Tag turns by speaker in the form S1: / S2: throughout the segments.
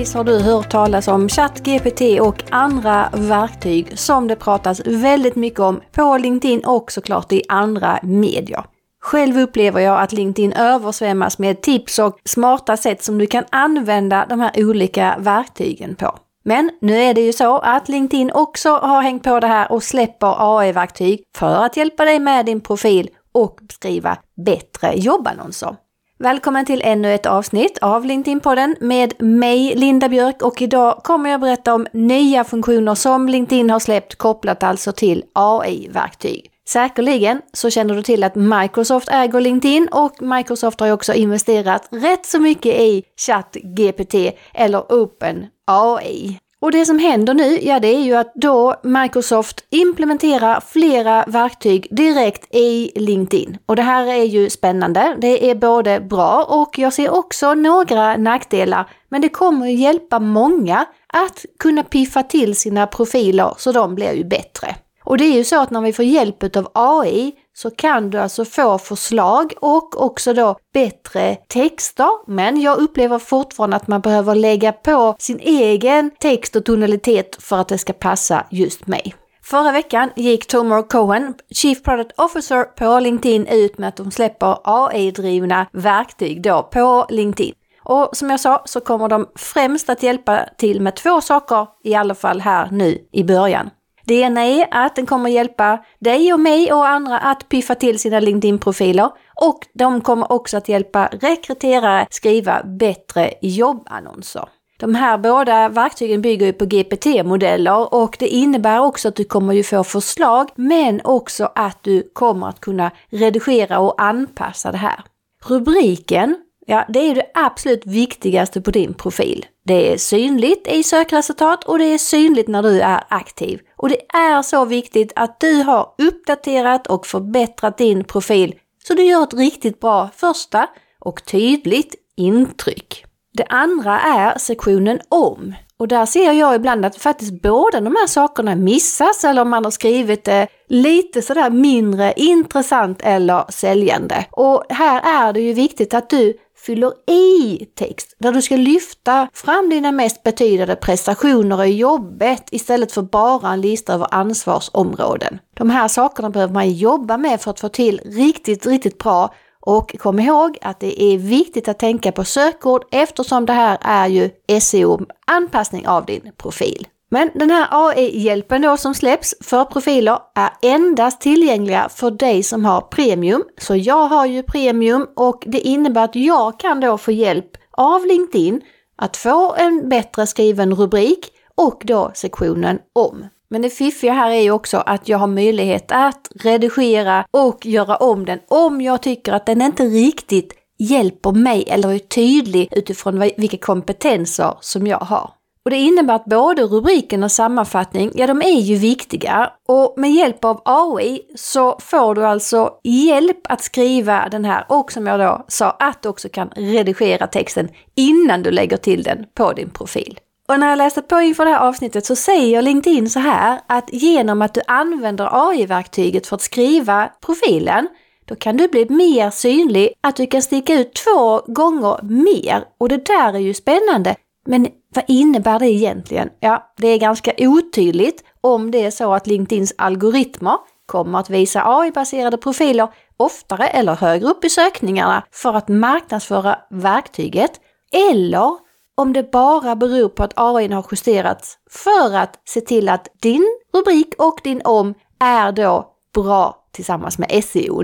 S1: Förhoppningsvis har du hört talas om ChatGPT och andra verktyg som det pratas väldigt mycket om på LinkedIn och såklart i andra medier. Själv upplever jag att LinkedIn översvämmas med tips och smarta sätt som du kan använda de här olika verktygen på. Men nu är det ju så att LinkedIn också har hängt på det här och släpper AI-verktyg för att hjälpa dig med din profil och skriva bättre jobbannonser. Välkommen till ännu ett avsnitt av LinkedIn-podden med mig, Linda Björk och idag kommer jag berätta om nya funktioner som LinkedIn har släppt kopplat alltså till AI-verktyg. Säkerligen så känner du till att Microsoft äger LinkedIn och Microsoft har ju också investerat rätt så mycket i ChatGPT eller OpenAI. Och det som händer nu, ja det är ju att då Microsoft implementerar flera verktyg direkt i LinkedIn. Och det här är ju spännande. Det är både bra och jag ser också några nackdelar. Men det kommer hjälpa många att kunna piffa till sina profiler så de blir ju bättre. Och det är ju så att när vi får hjälp av AI så kan du alltså få förslag och också då bättre texter. Men jag upplever fortfarande att man behöver lägga på sin egen text och tonalitet för att det ska passa just mig. Förra veckan gick Tomer Cohen, Chief Product Officer på LinkedIn, ut med att de släpper AI-drivna verktyg då på LinkedIn. Och som jag sa så kommer de främst att hjälpa till med två saker, i alla fall här nu i början. Det ena är att den kommer hjälpa dig och mig och andra att piffa till sina LinkedIn-profiler och de kommer också att hjälpa rekryterare skriva bättre jobbannonser. De här båda verktygen bygger ju på GPT-modeller och det innebär också att du kommer ju få förslag men också att du kommer att kunna redigera och anpassa det här. Rubriken Ja, det är det absolut viktigaste på din profil. Det är synligt i sökresultat och det är synligt när du är aktiv. Och det är så viktigt att du har uppdaterat och förbättrat din profil så du gör ett riktigt bra första och tydligt intryck. Det andra är sektionen om. Och där ser jag ibland att faktiskt båda de här sakerna missas eller om man har skrivit det lite sådär mindre intressant eller säljande. Och här är det ju viktigt att du fyller i text där du ska lyfta fram dina mest betydande prestationer i jobbet istället för bara en lista över ansvarsområden. De här sakerna behöver man jobba med för att få till riktigt, riktigt bra och kom ihåg att det är viktigt att tänka på sökord eftersom det här är ju SEO, anpassning av din profil. Men den här AI-hjälpen då som släpps för profiler är endast tillgängliga för dig som har premium. Så jag har ju premium och det innebär att jag kan då få hjälp av LinkedIn att få en bättre skriven rubrik och då sektionen om. Men det fiffiga här är ju också att jag har möjlighet att redigera och göra om den om jag tycker att den inte riktigt hjälper mig eller är tydlig utifrån vilka kompetenser som jag har. Och det innebär att både rubriken och sammanfattning, ja de är ju viktiga. Och med hjälp av AI så får du alltså hjälp att skriva den här och som jag då sa att du också kan redigera texten innan du lägger till den på din profil. Och när jag läste på inför det här avsnittet så säger LinkedIn så här att genom att du använder AI-verktyget för att skriva profilen då kan du bli mer synlig, att du kan sticka ut två gånger mer. Och det där är ju spännande. Men vad innebär det egentligen? Ja, det är ganska otydligt om det är så att LinkedIns algoritmer kommer att visa AI-baserade profiler oftare eller högre upp i sökningarna för att marknadsföra verktyget eller om det bara beror på att AI har justerats för att se till att din rubrik och din om är då bra tillsammans med SEO.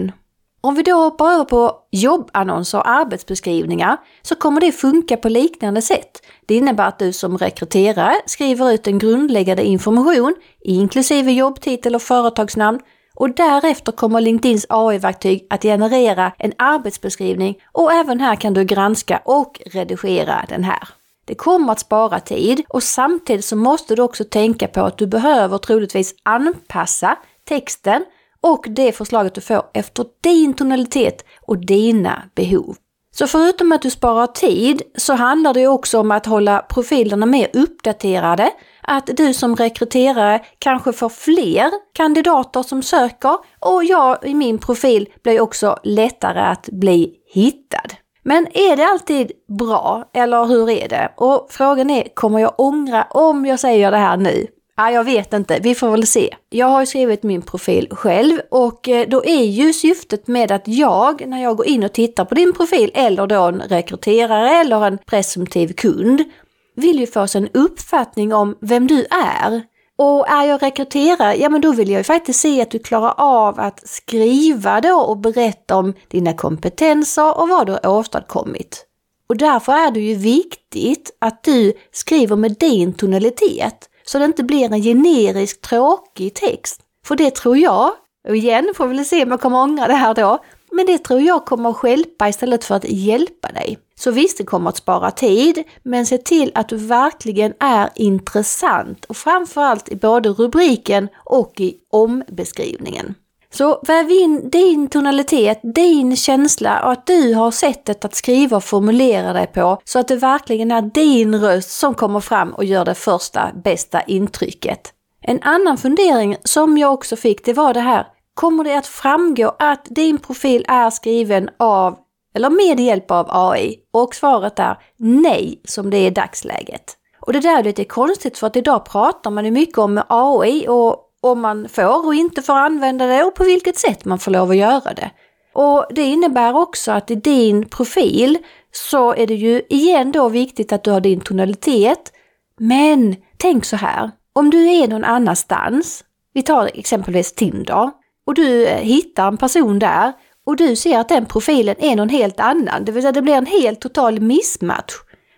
S1: Om vi då hoppar över på jobbannonser och arbetsbeskrivningar så kommer det funka på liknande sätt. Det innebär att du som rekryterare skriver ut en grundläggande information, inklusive jobbtitel och företagsnamn, och därefter kommer LinkedIns AI-verktyg att generera en arbetsbeskrivning och även här kan du granska och redigera den här. Det kommer att spara tid och samtidigt så måste du också tänka på att du behöver troligtvis anpassa texten och det förslaget du får efter din tonalitet och dina behov. Så förutom att du sparar tid så handlar det också om att hålla profilerna mer uppdaterade, att du som rekryterare kanske får fler kandidater som söker och jag i min profil blir också lättare att bli hittad. Men är det alltid bra, eller hur är det? Och frågan är, kommer jag ångra om jag säger det här nu? Ja, jag vet inte, vi får väl se. Jag har ju skrivit min profil själv och eh, då är ju syftet med att jag, när jag går in och tittar på din profil eller då en rekryterare eller en presumtiv kund, vill ju få sig en uppfattning om vem du är. Och är jag rekryterare, ja men då vill jag ju faktiskt se att du klarar av att skriva då och berätta om dina kompetenser och vad du har åstadkommit. Och därför är det ju viktigt att du skriver med din tonalitet så det inte blir en generisk tråkig text. För det tror jag, och igen får vi väl se om jag kommer ångra det här då, men det tror jag kommer att hjälpa istället för att hjälpa dig. Så visst, det kommer att spara tid, men se till att du verkligen är intressant och framförallt i både rubriken och i ombeskrivningen. Så väv in din tonalitet, din känsla och att du har sättet att skriva och formulera dig på så att det verkligen är din röst som kommer fram och gör det första bästa intrycket. En annan fundering som jag också fick det var det här, kommer det att framgå att din profil är skriven av eller med hjälp av AI? Och svaret är nej, som det är i dagsläget. Och det där är lite konstigt för att idag pratar man ju mycket om AI och om man får och inte får använda det och på vilket sätt man får lov att göra det. Och det innebär också att i din profil så är det ju igen då viktigt att du har din tonalitet. Men tänk så här, om du är någon annanstans, vi tar exempelvis Tinder, och du eh, hittar en person där och du ser att den profilen är någon helt annan, det vill säga det blir en helt total missmatch.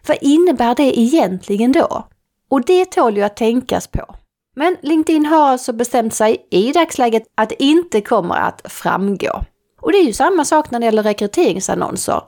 S1: Vad innebär det egentligen då? Och det tål ju att tänkas på. Men LinkedIn har alltså bestämt sig i dagsläget att det inte kommer att framgå. Och det är ju samma sak när det gäller rekryteringsannonser.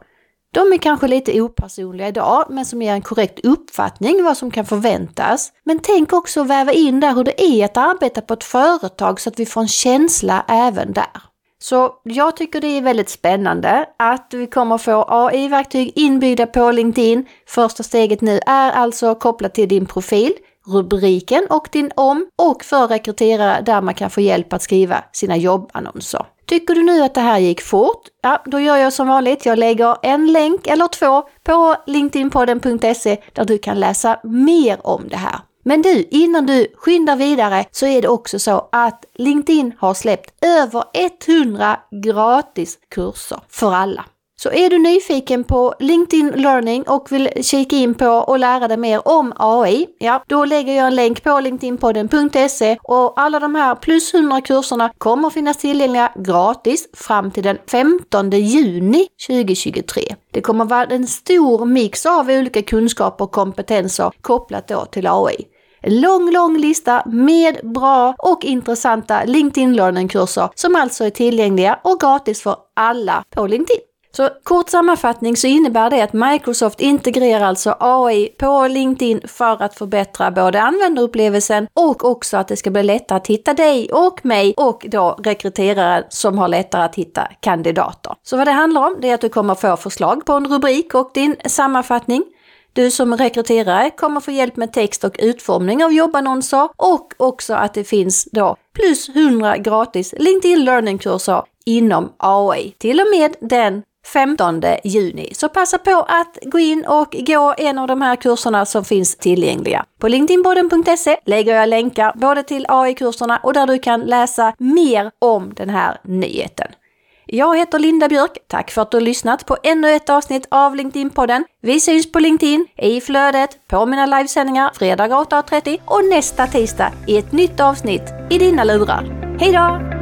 S1: De är kanske lite opersonliga idag, men som ger en korrekt uppfattning vad som kan förväntas. Men tänk också att väva in där hur det är att arbeta på ett företag så att vi får en känsla även där. Så jag tycker det är väldigt spännande att vi kommer få AI-verktyg inbyggda på LinkedIn. Första steget nu är alltså kopplat till din profil rubriken och din om och för rekryterare där man kan få hjälp att skriva sina jobbannonser. Tycker du nu att det här gick fort? Ja, då gör jag som vanligt. Jag lägger en länk eller två på linkedinpodden.se där du kan läsa mer om det här. Men du, innan du skyndar vidare så är det också så att LinkedIn har släppt över 100 gratis kurser för alla. Så är du nyfiken på LinkedIn Learning och vill kika in på och lära dig mer om AI, ja, då lägger jag en länk på linkedinpodden.se och alla de här plus 100 kurserna kommer finnas tillgängliga gratis fram till den 15 juni 2023. Det kommer vara en stor mix av olika kunskaper och kompetenser kopplat då till AI. En lång, lång lista med bra och intressanta LinkedIn Learning-kurser som alltså är tillgängliga och gratis för alla på LinkedIn. Så kort sammanfattning så innebär det att Microsoft integrerar alltså AI på LinkedIn för att förbättra både användarupplevelsen och också att det ska bli lättare att hitta dig och mig och då rekryterare som har lättare att hitta kandidater. Så vad det handlar om det är att du kommer få förslag på en rubrik och din sammanfattning. Du som rekryterare kommer få hjälp med text och utformning av jobbannonser och också att det finns då plus 100 gratis LinkedIn Learning-kurser inom AI till och med den 15 juni. Så passa på att gå in och gå en av de här kurserna som finns tillgängliga. På LinkedInpodden.se lägger jag länkar både till AI-kurserna och där du kan läsa mer om den här nyheten. Jag heter Linda Björk. Tack för att du har lyssnat på ännu ett avsnitt av LinkedIn-podden. Vi syns på LinkedIn, i flödet, på mina livesändningar fredag 8.30 och nästa tisdag i ett nytt avsnitt i dina lurar. Hej då!